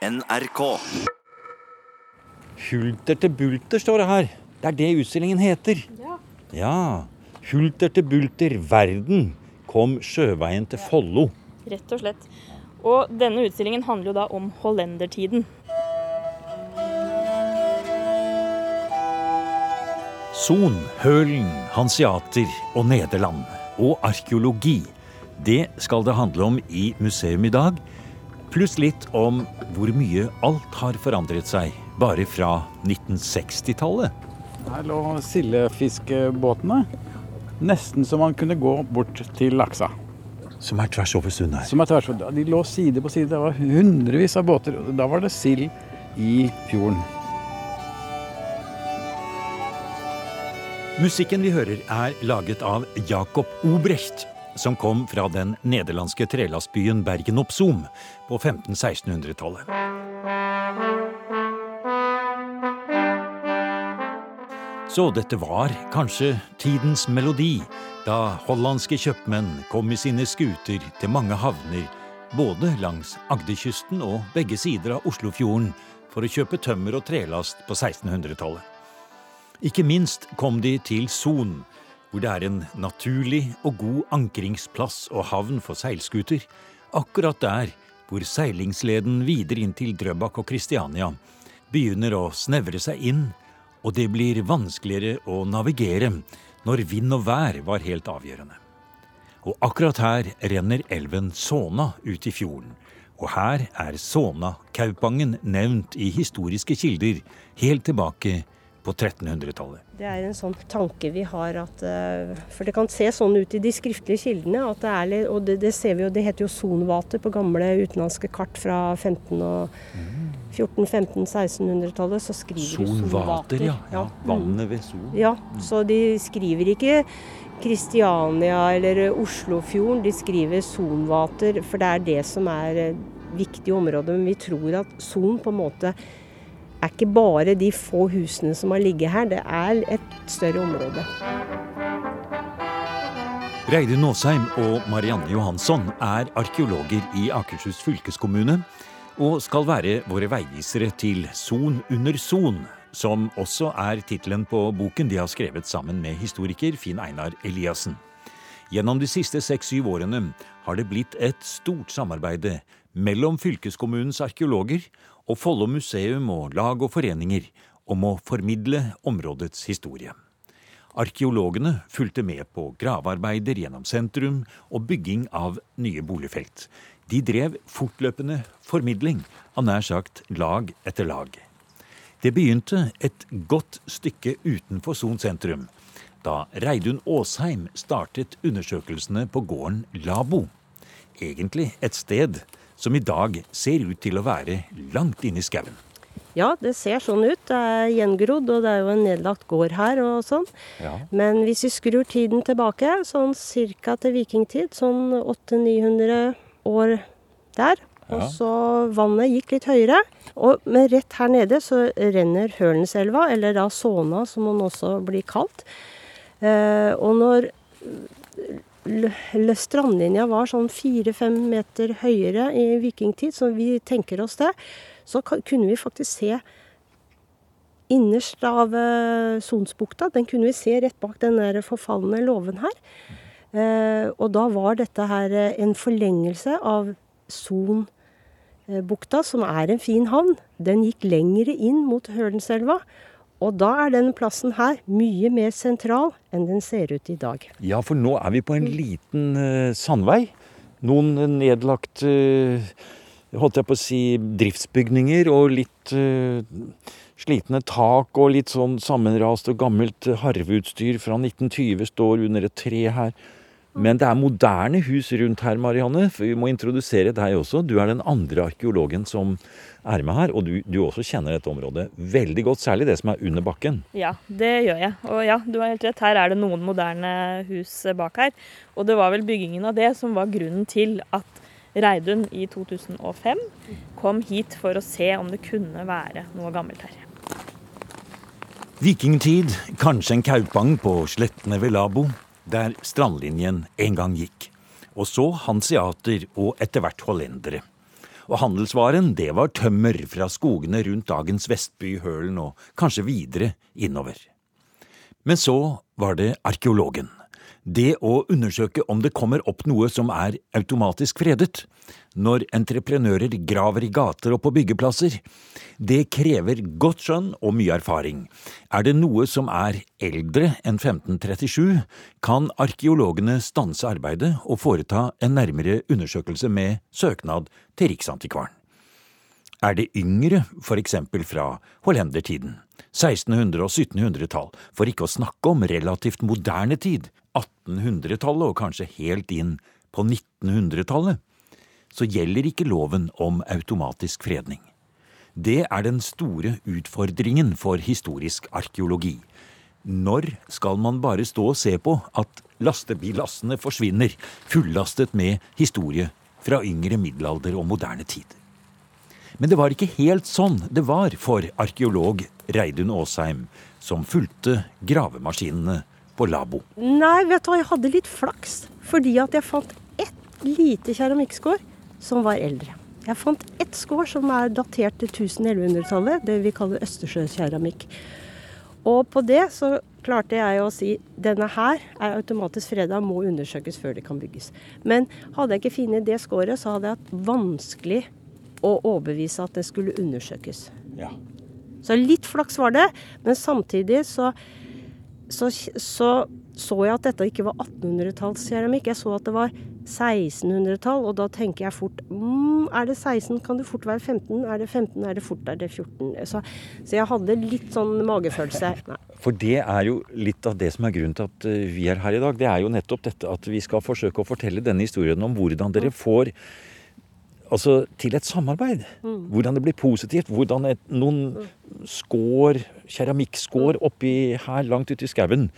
NRK. Hulter til bulter, står det her. Det er det utstillingen heter. Ja. Ja. Hulter til bulter, verden, kom sjøveien til Follo. Rett og slett. Og denne utstillingen handler jo da om hollendertiden. Son, Hølen, hansiater og Nederland. Og arkeologi. Det skal det handle om i museum i dag. Pluss litt om hvor mye alt har forandret seg bare fra 1960-tallet. Her lå sildefiskebåtene. Nesten så man kunne gå bort til laksa. Som er tvers over sundet her. Som er tvers, de lå side på side. Det var hundrevis av båter. Da var det sild i fjorden. Musikken vi hører er laget av Jacob Obrecht, som kom fra den nederlandske trelastbyen Bergen op Zoom på 1500-1600-tallet. Så dette var kanskje tidens melodi, da hollandske kjøpmenn kom i sine skuter til mange havner, både langs Agderkysten og begge sider av Oslofjorden, for å kjøpe tømmer og trelast på 1600-tallet. Ikke minst kom de til Son, hvor det er en naturlig og god ankringsplass og havn for seilskuter, akkurat der hvor seilingsleden videre inn til Drøbak og Kristiania begynner å snevre seg inn, og det blir vanskeligere å navigere når vind og vær var helt avgjørende. Og akkurat her renner elven Såna ut i fjorden, og her er Såna-Kaupangen nevnt i historiske kilder helt tilbake på 1300-tallet. Det er en sånn tanke vi har at eh, For det kan se sånn ut i de skriftlige kildene. At det er, og det, det ser vi jo, det heter jo sonvater på gamle utenlandske kart fra 15 og 1400-1500-1600-tallet. Så skriver de Sonvater, ja. ja. Vannet ved Son. Ja, så de skriver ikke Kristiania eller Oslofjorden, de skriver sonvater. For det er det som er viktige viktig område. Men vi tror at Son på en måte er ikke bare de få husene som har ligget her, det er et større område. Reidun Aasheim og Marianne Johansson er arkeologer i Akershus fylkeskommune og skal være våre veivisere til Son under son, som også er tittelen på boken de har skrevet sammen med historiker Finn Einar Eliassen. Gjennom de siste seks-syv årene har det blitt et stort samarbeide mellom fylkeskommunens arkeologer og Follo museum og lag og foreninger om å formidle områdets historie. Arkeologene fulgte med på gravearbeider gjennom sentrum og bygging av nye boligfelt. De drev fortløpende formidling av nær sagt lag etter lag. Det begynte et godt stykke utenfor Son sentrum, da Reidun Aasheim startet undersøkelsene på gården Labo. Egentlig et sted som i dag ser ut til å være langt inne i skauen. Ja, det ser sånn ut. Det er gjengrodd, og det er jo en nedlagt gård her og sånn. Ja. Men hvis vi skrur tiden tilbake, sånn cirka til vikingtid, sånn 800-900 år der, og så vannet gikk litt høyere. Og, med rett her nede så renner Hølenselva, eller da Såna som den også blir kalt. Eh, og når strandlinja var sånn fire-fem meter høyere i vikingtid, så vi tenker oss det, så kunne vi faktisk se innerst av eh, Sonsbukta. Den kunne vi se rett bak den der forfalne låven her. Eh, og da var dette her eh, en forlengelse av Sonbukta, som er en fin havn. Den gikk lengre inn mot Hølenselva. Og da er den plassen her mye mer sentral enn den ser ut i dag. Ja, for nå er vi på en liten eh, sandvei. Noen nedlagt eh, holdt jeg på å si driftsbygninger og litt eh, slitne tak og litt sånn sammenrast og gammelt harveutstyr fra 1920 står under et tre her. Men det er moderne hus rundt her, Marianne. For vi må introdusere deg også. Du er den andre arkeologen som er med her, og du, du også kjenner dette området veldig godt. Særlig det som er under bakken. Ja, det gjør jeg. Og ja, du har helt rett. Her er det noen moderne hus bak her. Og det var vel byggingen av det som var grunnen til at Reidun i 2005 kom hit for å se om det kunne være noe gammelt her. Vikingtid, kanskje en kaupang på slettene ved Labo, der strandlinjen en gang gikk. Og så hanseater og etter hvert hollendere. Og handelsvaren, det var tømmer fra skogene rundt dagens Vestby, Hølen og kanskje videre innover. Men så var det arkeologen. Det å undersøke om det kommer opp noe som er automatisk fredet, når entreprenører graver i gater og på byggeplasser, det krever godt skjønn og mye erfaring. Er det noe som er eldre enn 1537, kan arkeologene stanse arbeidet og foreta en nærmere undersøkelse med søknad til Riksantikvaren. Er det yngre, for eksempel fra hollendertiden, 1600- og 1700-tall, for ikke å snakke om relativt moderne tid, 1800-tallet og kanskje helt inn på 1900-tallet, så gjelder ikke loven om automatisk fredning. Det er den store utfordringen for historisk arkeologi. Når skal man bare stå og se på at lastebillassene forsvinner, fullastet med historie fra yngre middelalder og moderne tid? Men det var ikke helt sånn det var for arkeolog Reidun Aasheim, som fulgte gravemaskinene på Labo. Nei, vet du hva, jeg hadde litt flaks. Fordi at jeg fant ett lite keramikkskår som var eldre. Jeg fant ett skår som er datert til 1000-1100-tallet, det vi kaller østersjøkeramikk. Og på det så klarte jeg å si denne her er automatisk freda, må undersøkes før det kan bygges. Men hadde jeg ikke funnet det skåret, så hadde jeg hatt vanskelig å overbevise at det skulle undersøkes. Ja. Så litt flaks var det, men samtidig så så, så, så jeg at dette ikke var 1800-tallskeramikk. Jeg så at det var 1600-tall, og da tenker jeg fort mm, Er det 16, kan det fort være 15. Er det 15, er det fort er det 14. Så, så jeg hadde litt sånn magefølelse. Nei. For det er jo litt av det som er grunnen til at eh, vi er her i dag. Det er jo nettopp dette at vi skal forsøke å fortelle denne historien om hvordan dere får altså, til et samarbeid. Hvordan det blir positivt. Hvordan et, noen skår, keramikkskår oppi her langt ute i skauen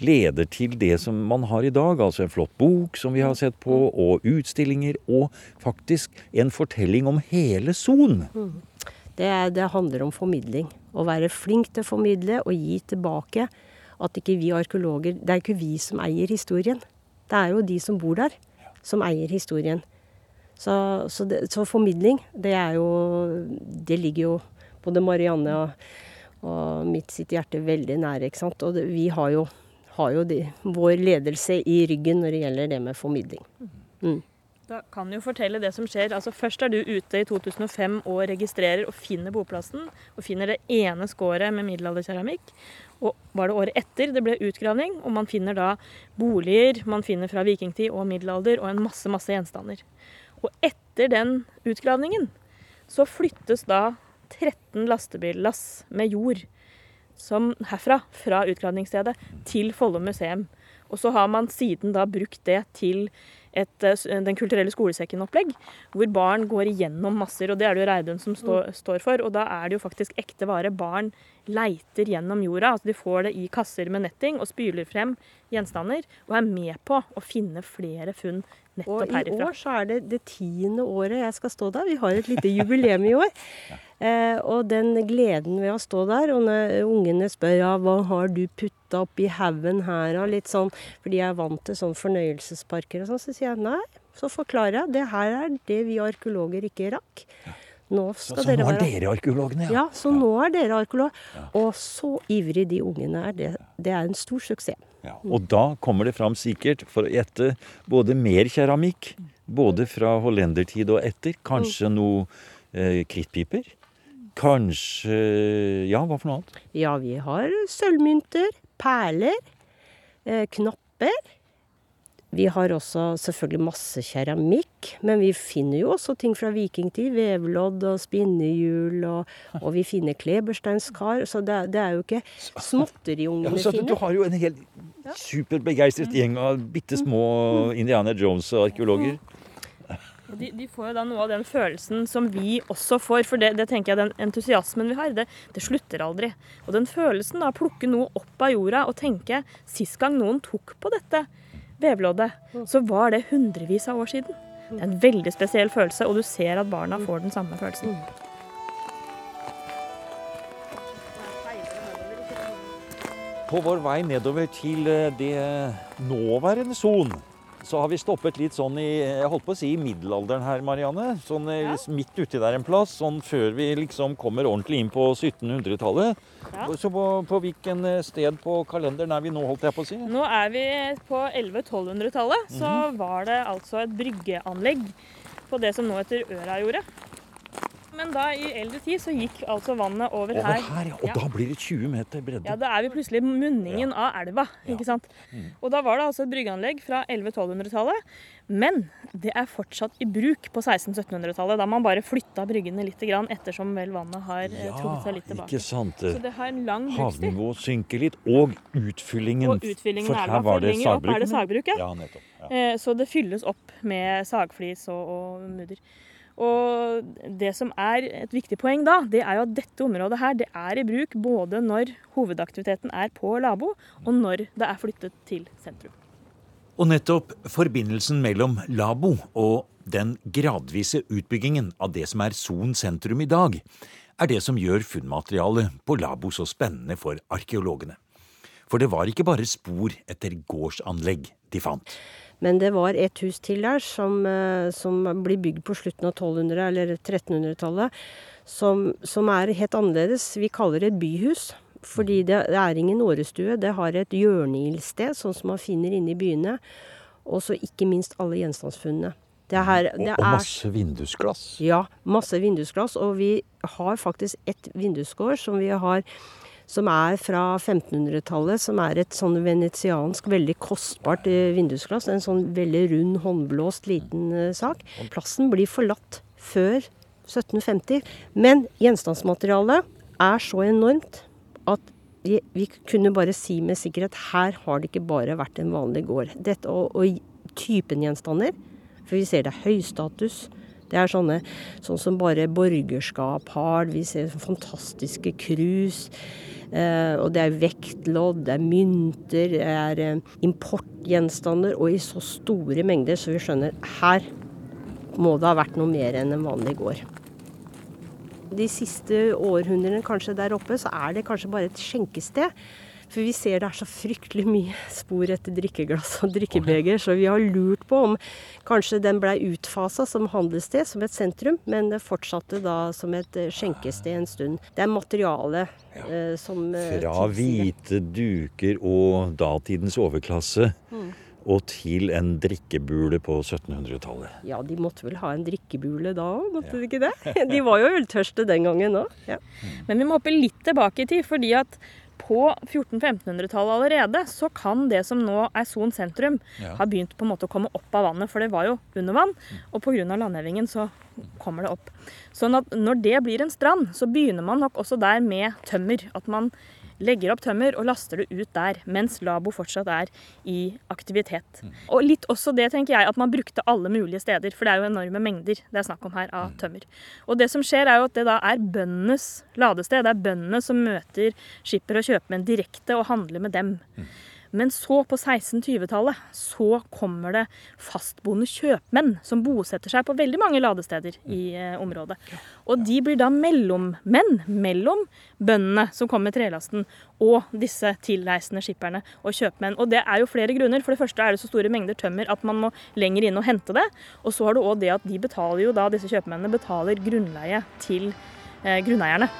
leder til det som man har i dag. Altså en flott bok som vi har sett på, og utstillinger. Og faktisk en fortelling om hele Son. Det, er- det handler om formidling. Å være flink til å formidle og gi tilbake. At ikke vi arkeologer Det er ikke vi som eier historien. Det er jo de som bor der, som eier historien. Så, så, det, så formidling, det er jo Det ligger jo både Marianne og, og mitt sitt hjerte veldig nære, ikke sant. Og det, vi har jo, har jo de, vår ledelse i ryggen når det gjelder det med formidling. Mm. Da kan jo fortelle det som skjer. Altså Først er du ute i 2005 og registrerer og finner boplassen. Og finner det ene skåret med middelalderkeramikk. Og var det året etter det ble utgravning, og man finner da boliger man finner fra vikingtid og middelalder, og en masse, masse gjenstander. Og etter den utgravningen så flyttes da 13 lastebillass med jord som herfra, fra utgravningsstedet, til Follo museum. Og så har man siden da brukt det til et, eh, Den kulturelle skolesekken-opplegg, hvor barn går igjennom masser. Og det er det jo Reidun som stå, står for. Og da er det jo faktisk ekte vare. Barn leiter gjennom jorda. altså De får det i kasser med netting og spyler frem gjenstander. Og er med på å finne flere funn nettopp herifra. Og i herifra. år så er det det tiende året jeg skal stå der. Vi har et lite jubileum i år. Eh, og den gleden ved å stå der, og når ungene spør ja, hva har du putta oppi haugen her, og litt sånn, fordi jeg er vant til sånn fornøyelsesparker og sånn, så sier jeg nei. Så forklarer jeg. Det her er det vi arkeologer ikke rakk. Nå Så, skal så dere nå er dere arkeologene, Ja, så nå er dere arkeolog. Og så ivrig de ungene er. Det, det er en stor suksess. Ja, og da kommer det fram sikkert, for å gjette, både mer keramikk, både fra hollendertid og etter. Kanskje noe eh, krittpiper. Kanskje Ja, hva for noe annet? Ja, vi har sølvmynter, perler, eh, knapper. Vi har også selvfølgelig masse keramikk, men vi finner jo også ting fra vikingtid. Vevlodd og spinnehjul, og, og vi finner klebersteinskar. Så det, det er jo ikke småtteriungene Ja, så du, du har jo en helt superbegeistret gjeng av bitte små Indiana Jones-arkeologer. De, de får jo da noe av den følelsen som vi også får. For det, det tenker jeg, den entusiasmen vi har, det, det slutter aldri. Og den følelsen da, å plukke noe opp av jorda og tenke Sist gang noen tok på dette vevloddet, så var det hundrevis av år siden. Det er en veldig spesiell følelse, og du ser at barna får den samme følelsen. På vår vei nedover til eh, det nåværende Son, så har vi stoppet litt sånn i jeg holdt på å si middelalderen her, Marianne. Sånn eh, Ja. midt uti der en plass. Sånn før vi liksom kommer ordentlig inn på 1700-tallet. Ja. Så på, på hvilken eh, sted på kalenderen er vi nå, holdt jeg på å si? Nå er vi på 1100-1200-tallet. Så var det altså et bryggeanlegg på det som nå heter Ørajordet. Men da i eldre tid så gikk altså vannet over Over her. her, ja. Og Ja. da blir det 20 meter bredde. Ja, da er vi plutselig munningen av elva. Ja. ikke sant? Og da var det altså et bryggeanlegg fra 1100-1200-tallet. Men det er fortsatt i bruk på 1600-1700-tallet, da man bare flytta bryggene litt grann ettersom vel vannet har ja, trukket seg litt tilbake. ikke sant. Så det har en lang. Havnivået synker litt, og utfyllingen. Og utfyllingen For her var det lenger opp er det sagbruk, sagbruk. Ja. Ja, nettopp. Ja. Eh, Så det fylles opp med sagflis og, og mudder. Og det som er et viktig poeng da, det er jo at dette området her, det er i bruk både når hovedaktiviteten er på Labo, og når det er flyttet til sentrum. Og nettopp forbindelsen mellom Labo og den gradvise utbyggingen av det som er Son sentrum i dag, er det som gjør funnmaterialet på Labo så spennende for arkeologene. For det var ikke bare spor etter gårdsanlegg de fant. Men det var et hus til der som, eh, som blir bygd på slutten av 1200- eller 1300-tallet, som, som er helt annerledes. Vi kaller det et byhus. Fordi det, det er ingen årestue. Det har et hjørneildsted, sånn som man finner inne i byene. Og så ikke minst alle gjenstandsfunnene. Det, her, Og, det og masse vindusglass. ja, masse vindusglass. Og vi har faktisk et vindusgård som vi har som er fra 1500-tallet, som er et sånn venetiansk, veldig kostbart eh, vindusglass. En sånn veldig rund, håndblåst liten eh, sak. Plassen blir forlatt før 1750. Men gjenstandsmaterialet er så enormt at vi, kunne bare si med sikkerhet her har det ikke bare vært en vanlig gård. Dette og, og typen gjenstander, for vi ser det er høystatus. Det er sånne sånn som bare borgerskap har. Vi ser fantastiske krus. Eh, og det er vektlodd, det er mynter, det er eh, importgjenstander. Og i så store mengder, så vi skjønner her må det ha vært noe mer enn en vanlig gård. De siste århundrene kanskje der oppe, så er det kanskje bare et skjenkested. For vi ser det er så fryktelig mye spor etter drikkeglass og drikkebeger, så vi har lurt på om kanskje den blei utfasa som handelssted, som et sentrum, men det fortsatte da som et eh, skjenkested en stund. Det er materialet eh, som eh, Fra tilsier hvite duker og datidens overklasse Mm. og til en drikkebule på 1700-tallet. Ja, de måtte vel ha en drikkebule da òg, måtte de ikke det? De var jo øltørste den gangen òg. Ja. Men vi må hoppe litt tilbake i tid, fordi at på 1400-1500-tallet allerede så kan det som nå er Son sentrum, Ja. ha begynt på en måte å komme opp av vannet, for det var jo under vann. Og pga. landhevingen så kommer det opp. Sånn at når det blir en strand, så begynner man nok også der med tømmer. At man legger opp tømmer og laster det ut der, mens Labo fortsatt er i aktivitet. Og litt også det, tenker jeg, at man brukte alle mulige steder, for det er jo enorme mengder det er snakk om her av tømmer. Og det som skjer, er jo at det da er bøndenes ladested. Det er bøndene som møter skipper og kjøpmenn direkte og handler med dem. Men så, på 1620-tallet, så kommer det fastboende kjøpmenn som bosetter seg på veldig mange ladesteder i eh, området. Og de blir da mellommenn mellom bøndene som kommer med trelasten, og disse tilreisende skipperne og kjøpmenn. Og det er jo flere grunner. For det første er det så store mengder tømmer at man må lenger inn og hente det. Og så har du òg det at de betaler jo da, disse kjøpmennene betaler grunnleie til eh, grunneierne.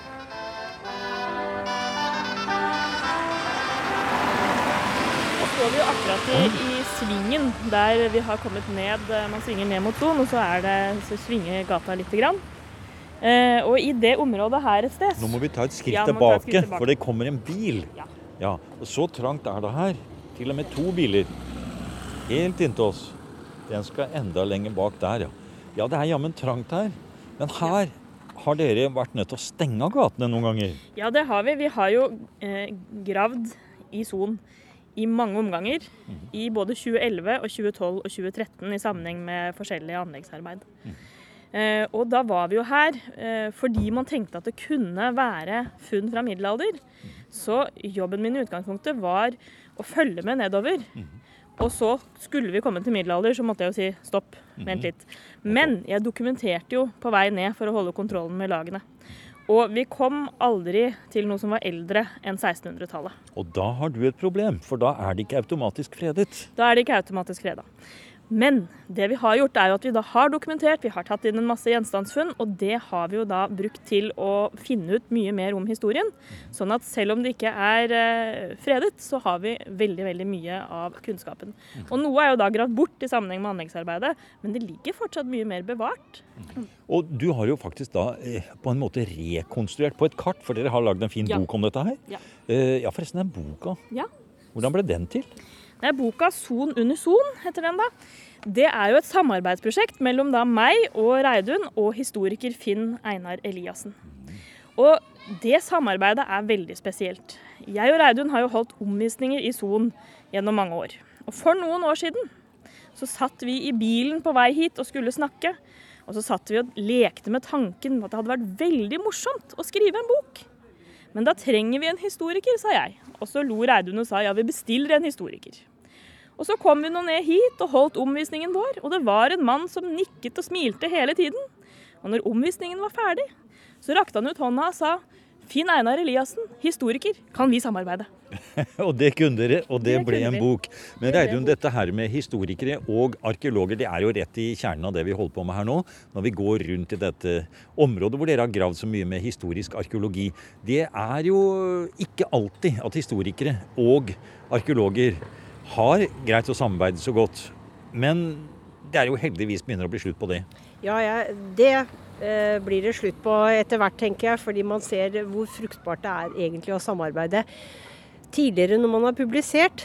Står vi jo akkurat i, i svingen der vi har kommet ned. eh, Man svinger ned mot Son, og så, er det, så svinger gata lite grann. Eh, og i det området her et sted Nå må vi ta et skritt Ja, tilbake, et skritt tilbake. for det kommer en bil. Ja. Ja, og Så trangt er det her. Til og med to biler. Helt inntil oss. Den skal enda lenger bak der, ja. Ja, det er jammen trangt her. Men her har dere vært nødt til å stenge gatene noen ganger. Ja, det har vi. Vi har jo eh, gravd i Son i mange omganger. I både 2011 og 2012 og 2013 i sammenheng med forskjellige anleggsarbeid. Eh, og da var vi jo her eh, fordi man tenkte at det kunne være funn fra middelalder. Så jobben min i utgangspunktet var å følge med nedover. Og så skulle vi komme til middelalder, så måtte jeg jo si stopp, vent litt. Men jeg dokumenterte jo på vei ned for å holde kontrollen med lagene. Og vi kom aldri til noe som var eldre enn 1600-tallet. Og da har du et problem, for da er det ikke automatisk fredet. Da er det ikke automatisk freda. Men det vi har gjort, er jo at vi da har dokumentert, vi har tatt inn en masse gjenstandsfunn, og det har vi jo da brukt til å finne ut mye mer om historien. Sånn at selv om det ikke er eh, fredet, så har vi veldig, veldig mye av kunnskapen. Og noe er jo da gravd bort i sammenheng med anleggsarbeidet, men det ligger fortsatt mye mer bevart. Og du har jo faktisk da eh, på en måte rekonstruert på et kart, for dere har lagd en fin Ja. bok om dette her. Ja. Eh, ja, forresten, den boka, Ja. hvordan ble den til? Det er boka 'Son under son', heter den da. Det er jo et samarbeidsprosjekt mellom da meg og Reidun og historiker Finn Einar Eliassen. Og det samarbeidet er veldig spesielt. Jeg og Reidun har jo holdt omvisninger i Son gjennom mange år. Og for noen år siden så satt vi i bilen på vei hit og skulle snakke. Og så satt vi og lekte med tanken at det hadde vært veldig morsomt å skrive en bok. Men da trenger vi en historiker, sa jeg. Og så lo Reidun og sa ja, vi bestiller en historiker. Og så kom vi nå ned hit og holdt omvisningen vår, og det var en mann som nikket og smilte hele tiden. Og når omvisningen var ferdig, så rakte han ut hånda og sa Finn Einar Eliassen, historiker, kan vi samarbeide? Og det kunne dere, og det, Det ble en vi. bok. Men Det Reidun, dette her med historikere og arkeologer, det er jo rett i kjernen av det vi holder på med her nå. Når vi går rundt i dette området hvor dere har gravd så mye med historisk arkeologi. Det er jo ikke alltid at historikere og arkeologer har greit å samarbeide så godt. Men det er jo heldigvis begynner å bli slutt på det. Ja, ja det blir det slutt på etter hvert, tenker jeg. Fordi man ser hvor fruktbart det er egentlig å samarbeide. Tidligere når man har publisert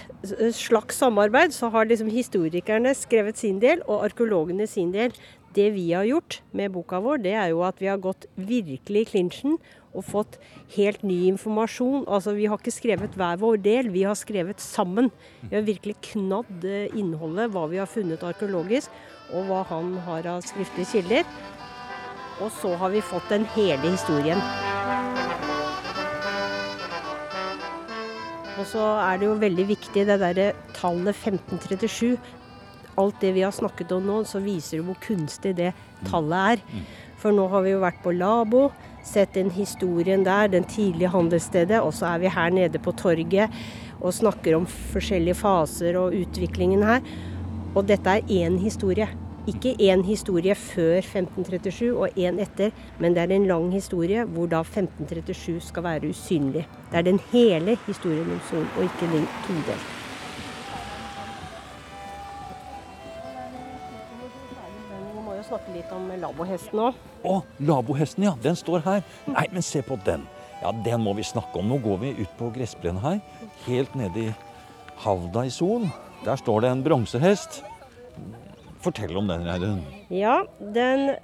slags samarbeid, så har liksom historikerne skrevet sin del og arkeologene sin del. Det vi har gjort med boka vår, det er jo at vi har gått virkelig i klinsjen og fått helt ny informasjon. Altså Vi har ikke skrevet hver vår del, vi har skrevet sammen. Vi har virkelig knadd eh, innholdet, hva vi har funnet arkeologisk, og hva han har av skriftlige kilder. Og så har vi fått den hele historien. Og så er det jo veldig viktig det derre tallet 1537. Alt det vi har snakket om nå, så viser det hvor kunstig det tallet er. For nå har vi jo vært på Labo, sett den historien der, den tidlige handelsstedet, og så er vi her nede på torget og snakker om forskjellige faser og utviklingen her. Og dette er én historie. Ikke én historie før 1537 og én etter, men det er en lang historie hvor da 1537 skal være usynlig. Det er den hele historien om Sol, og ikke den todelt. Snakke litt om labohesten òg. Å, labohesten, ja. Den står her. Nei, men se på den. Ja, den må vi snakke om. Nå går vi ut på gressplenen her. Helt nede i havda i Son. Der står det en bronsehest. Fortell om den, Reidun. Ja, den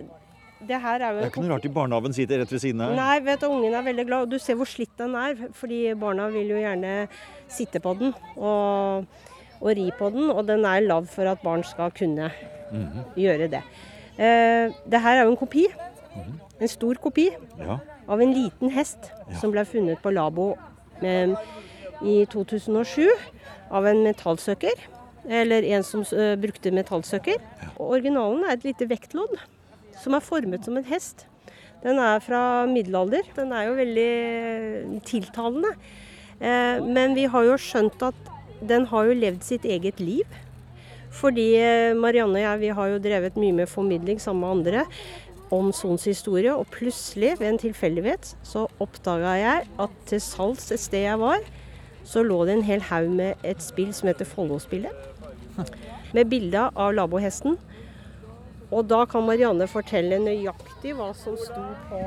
Det her er jo Det er ikke noe rart i barnehagen sitter rett ved siden her. Nei, vet du, ungen er veldig glad. Og du ser hvor slitt den er. Fordi barna vil jo gjerne sitte på den og, og ri på den. Og den er lagd for at barn skal kunne gjøre det. Eh, det her er jo en kopi. En stor kopi Ja. av en liten hest som ble funnet på Labo med, i 2007 av en metallsøker. Eller en som eh, brukte metallsøker. Originalen er et lite vektlodd som er formet som en hest. Den er fra middelalder. Den er jo veldig eh, tiltalende. Eh, men vi har jo skjønt at den har jo levd sitt eget liv. Fordi Marianne og jeg vi har jo drevet mye med formidling sammen med andre om Sons historie, og plutselig, ved en tilfeldighet, så oppdaga jeg at til salgs et sted jeg var, så lå det en hel haug med et spill som heter Follo-spillet. Med bilde av labohesten. Og da kan Marianne fortelle nøyaktig hva som sto på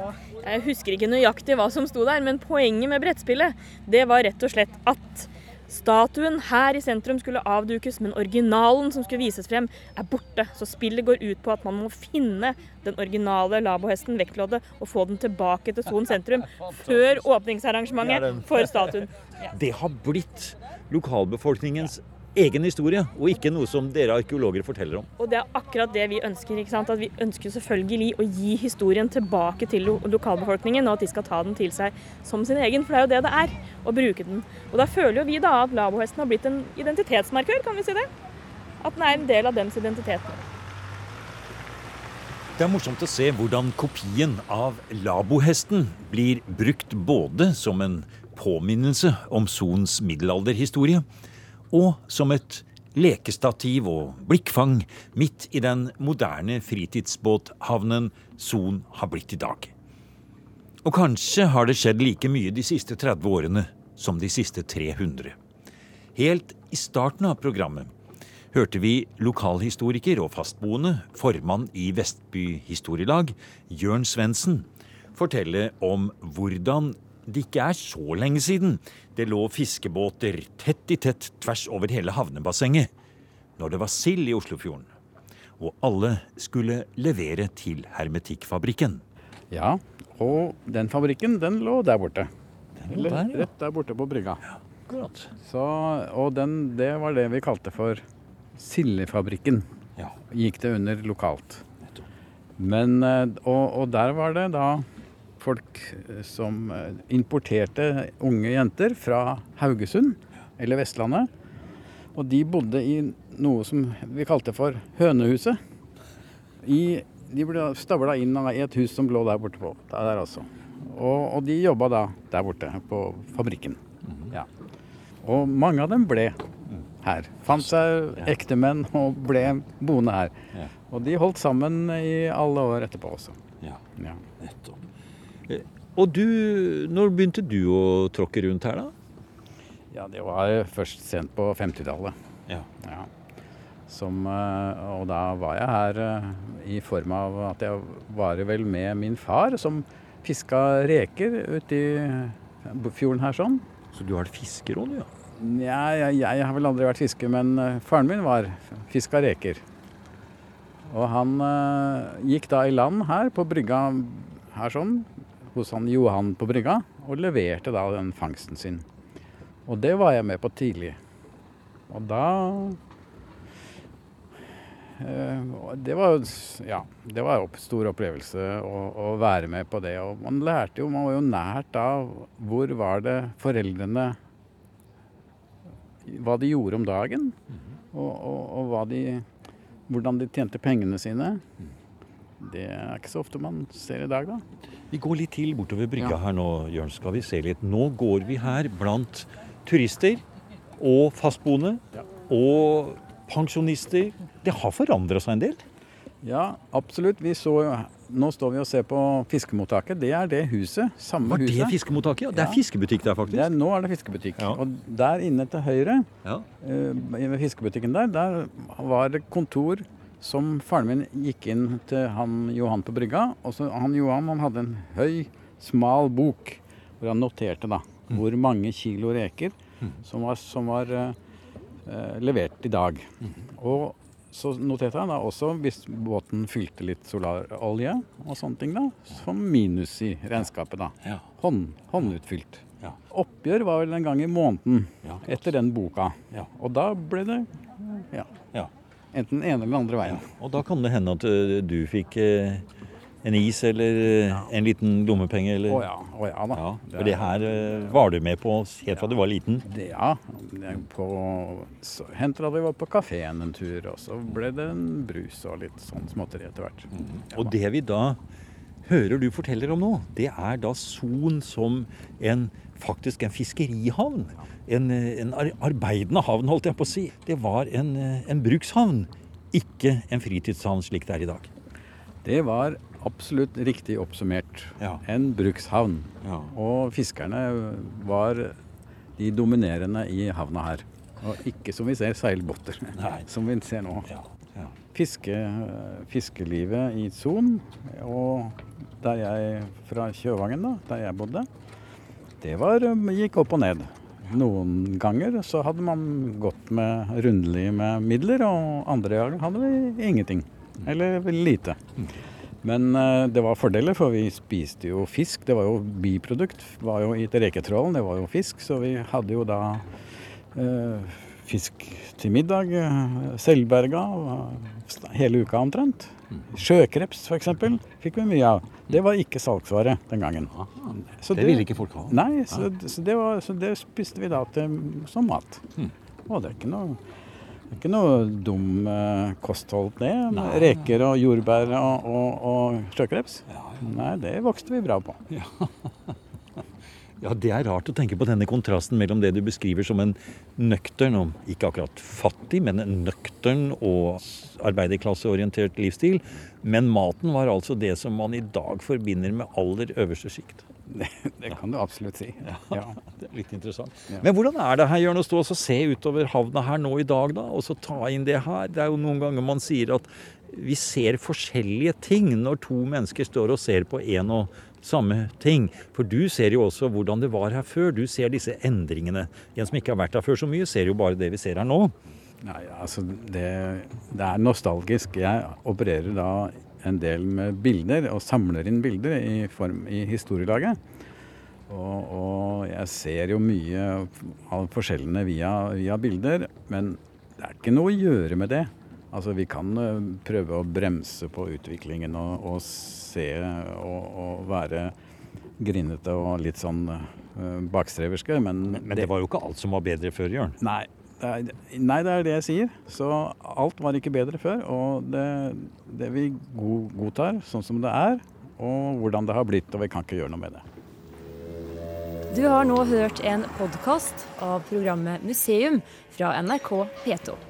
Jeg husker ikke nøyaktig hva som sto der, men poenget med brettspillet, det var rett og slett at statuen her i sentrum skulle avdukes, men originalen som skulle vises frem, er borte. Så spillet går ut på at man må finne den originale labohesten, vektloddet, og få den tilbake til Son sentrum før åpningsarrangementet for statuen. Det har blitt lokalbefolkningens egen historie, og ikke noe som dere arkeologer forteller om. Og det er akkurat det vi ønsker. ikke sant? At Vi ønsker selvfølgelig å gi historien tilbake til lo lokalbefolkningen, og at de skal ta den til seg som sin egen, for det er jo det det er, å bruke den. Og da føler jo vi da at labohesten har blitt en identitetsmarkør, kan vi si det? At den er en del av dems identitet. Det er morsomt å se hvordan kopien av labohesten blir brukt både som en påminnelse om Sons middelalderhistorie, og som et lekestativ og blikkfang midt i den moderne fritidsbåthavnen Son har blitt i dag. Og kanskje har det skjedd like mye de siste 30 årene som de siste 300. Helt i starten av programmet hørte vi lokalhistoriker og fastboende, formann i Vestby historielag, Jørn Svendsen, fortelle om hvordan det ikke er så lenge siden det lå fiskebåter tett i tett tvers over hele havnebassenget når det var sild i Oslofjorden. Og alle skulle levere til hermetikkfabrikken. Ja, og den fabrikken, den lå der borte. lå der, ja. rett der borte på brygga. Akkurat. Så, og den, det var det vi kalte for sildefabrikken. Ja. Gikk det under lokalt. Men, eh, og, og der var det da folk eh, som eh, importerte unge jenter fra Haugesund eller Vestlandet. Og de bodde i noe som vi kalte for Hønehuset. I, de ble stavla inn i et hus som lå der borte på. Der altså. Og, og de jobba da der borte på fabrikken. Ja. Og mange av dem ble her. Fant seg ektemenn og ble boende her. Og de holdt sammen i alle år etterpå også. Ja, Ja. nettopp. Og du, når begynte du å tråkke rundt her, da? ja, det var først sent på 50-tallet. Ja. Ja. Som, eh, og da var jeg her eh, i form av at jeg var vel med min far, som fiska reker ute i fjorden her sånn. Så du har vært fisker òg, du? Ja. Nja, jeg, jeg har vel aldri vært fisker, men eh, faren min var fiska reker. Og han gikk da i land her på brygga her sånn, hos han Johan på brygga, og leverte da den fangsten sin. Og det var jeg med på tidlig. Og da eh, Det var ja, det var en stor opplevelse å, å være med på det. Og man lærte jo, man var jo nært da hvor var det foreldrene hva de gjorde om dagen, og, og, og hva de, hvordan de tjente pengene sine. Det er ikke så ofte man ser i dag, da. Vi går litt til bortover brygga Ja. her nå, Jørn. Skal vi se litt. Nå går vi her blant turister og fastboende Ja. og pensjonister. Det har forandra seg en del. Ja, absolutt. Vi så, nå står vi og ser på fiskemottaket. Det er det huset. Samme Var det huset. fiskemottaket? Ja, det er Ja. fiskebutikk der, faktisk. er, nå er det fiskebutikk. Ja. Og der inne til høyre, Ja. Uh, ved fiskebutikken der, der var det kontor som faren min gikk inn til han Johan på brygga. Og så han Johan han hadde en høy, smal bok hvor han noterte da hvor mange kilo reker som var, som var uh, uh, levert i dag. Og så noterte han da også hvis båten fylte litt solarolje og sånne ting, da, som minus i regnskapet. da. Ja. Hånd, håndutfylt. Ja. Oppgjør var vel en gang i måneden Ja. etter den boka. Ja. Og da ble det ja, Ja. Enten den ene eller den andre veien. Og da kan det hende at du fikk eh, en is eller ja. en liten lommepenge, eller Å ja, å ja da. Ja, for det her var du med på helt fra du var liten. Det, ja. På, så hendte det at vi var på kafeen en tur, og så ble det en brus og litt sånn småtteri etter hvert. Mm. Og det vi da hører du forteller om nå, det er da Son som en faktisk en fiskerihavn. En, en arbeidende havn, holdt jeg på å si. Det var en, en brukshavn, ikke en fritidshavn slik det er i dag. Det var absolutt riktig oppsummert. Ja. En brukshavn. Ja. Og fiskerne var de dominerende i havna her. Og ikke som vi ser seilbåter, som vi ser nå. Ja. Fiske, fiskelivet i Son, og der jeg fra Kjøvangen, da, der jeg bodde, det var, gikk opp og ned. Noen ganger så hadde man gått med rundelig med midler, og andre ganger hadde vi ingenting. Eller lite. Men eh, det var fordeler, for vi spiste jo fisk. Det var jo biprodukt. Var jo i reketrålen, det var jo fisk, så vi hadde jo da eh, fisk til middag. eh, Selvberga eh, hele uka omtrent. Sjøkreps f.eks. fikk vi mye av. Det var ikke salgsvare den gangen. Så Det ville ikke folk ha. Nei, så, så, det var, så det spiste vi da til, som mat. Mm. Og det er ikke noe, det er ikke noe dum eh, kosthold, det. Nei. Reker og jordbær og, og, og sjøkreps. Ja, Nei, det vokste vi bra på. Ja, Det er rart å tenke på denne kontrasten mellom det du beskriver som en nøktern, og ikke akkurat fattig, men en nøktern og arbeiderklasseorientert livsstil. Men maten var altså det som man i dag forbinder med aller øverste sjikt. Det, det, kan du absolutt si. Ja. Det er litt interessant. Ja. Men hvordan er det her, Jørn, å stå og se utover havna her nå i dag, da? Og så ta inn det her? Det er jo noen ganger man sier at vi ser forskjellige ting når to mennesker står og ser på én og samme ting. For du ser jo også hvordan det var her før. Du ser disse endringene. En som ikke har vært her før så mye, ser jo bare det vi ser her nå. Nei, altså det, det er nostalgisk. Jeg opererer da en del med bilder, og samler inn bilder i, form, i historielaget. Og, og, jeg ser jo mye av forskjellene via, via bilder, men det er ikke noe å gjøre med det. Altså Vi kan eh, prøve å bremse på utviklingen og, og se og, og, være grinete og litt sånn uh, bakstreverske, men, men, men det, det, var jo ikke alt som var bedre før, Jørn? Nei det, er, nei, det er det jeg sier. Så alt var ikke bedre før. Og det, det vi godtar sånn som det er, og hvordan det har blitt. Og vi kan ikke gjøre noe med det. Du har nå hørt en podkast av programmet Museum fra NRK P2.